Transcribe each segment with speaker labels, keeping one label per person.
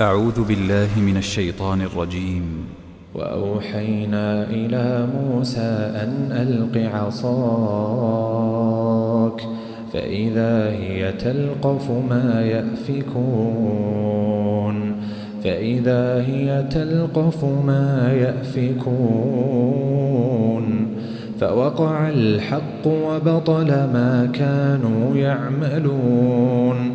Speaker 1: أعوذ بالله من الشيطان الرجيم.
Speaker 2: وأوحينا إلى موسى أن ألق عصاك فإذا هي تلقف ما يأفكون فإذا هي تلقف ما يأفكون فوقع الحق وبطل ما كانوا يعملون.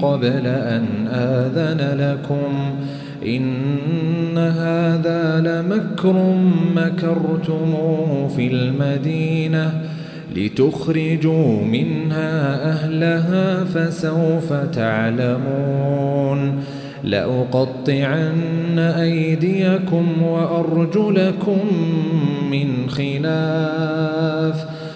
Speaker 2: قبل أن آذن لكم إن هذا لمكر مكرتموه في المدينة لتخرجوا منها أهلها فسوف تعلمون لأقطعن أيديكم وأرجلكم من خلاف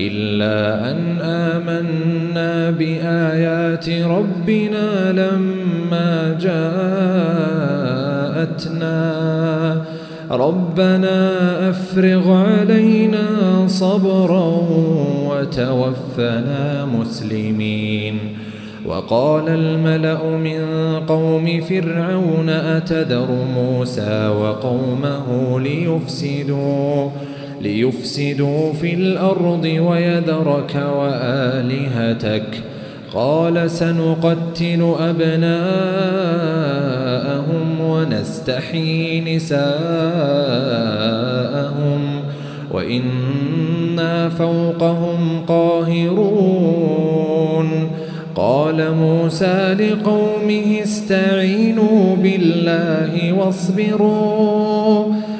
Speaker 2: إلا أن آمنا بآيات ربنا لما جاءتنا. ربنا أفرغ علينا صبرا وتوفنا مسلمين. وقال الملأ من قوم فرعون أتذر موسى وقومه ليفسدوا؟ ليفسدوا في الأرض ويذرك وآلهتك. قال سنقتل أبناءهم ونستحيي نساءهم وإنا فوقهم قاهرون. قال موسى لقومه استعينوا بالله واصبروا.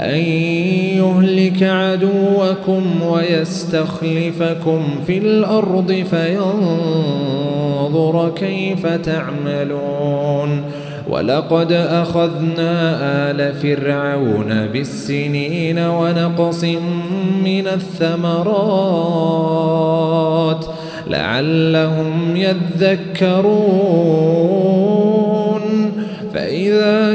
Speaker 2: أن يهلك عدوكم ويستخلفكم في الأرض فينظر كيف تعملون. ولقد أخذنا آل فرعون بالسنين ونقص من الثمرات لعلهم يذكرون. فإذا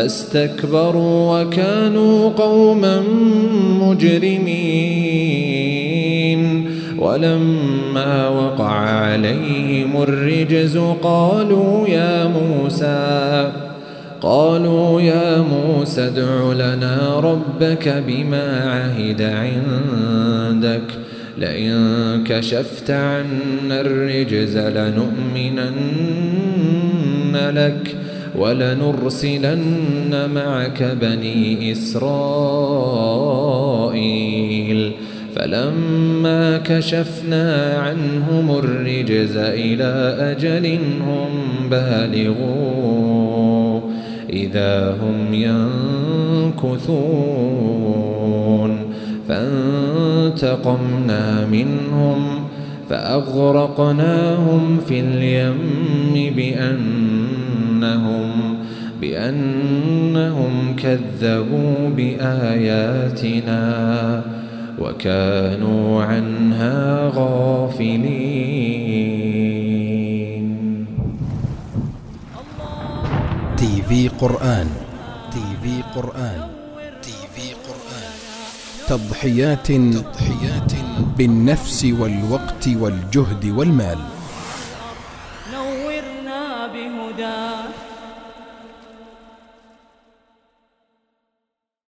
Speaker 2: فاستكبروا وكانوا قوما مجرمين. ولما وقع عليهم الرجز قالوا يا موسى قالوا يا موسى ادع لنا ربك بما عهد عندك. لئن كشفت عنا الرجز لنؤمنن لك. ولنرسلن معك بني إسرائيل. فلما كشفنا عنهم الرجز إلى أجل هم بالغوا إذا هم ينكثون. فانتقمنا منهم فأغرقناهم في اليم بأنهم بأنهم كذبوا بآياتنا وكانوا عنها غافلين.
Speaker 3: TV قرآن TV قرآن TV قرآن. تضحيات تضحيات بالنفس والوقت والجهد والمال.
Speaker 4: نورنا بهداك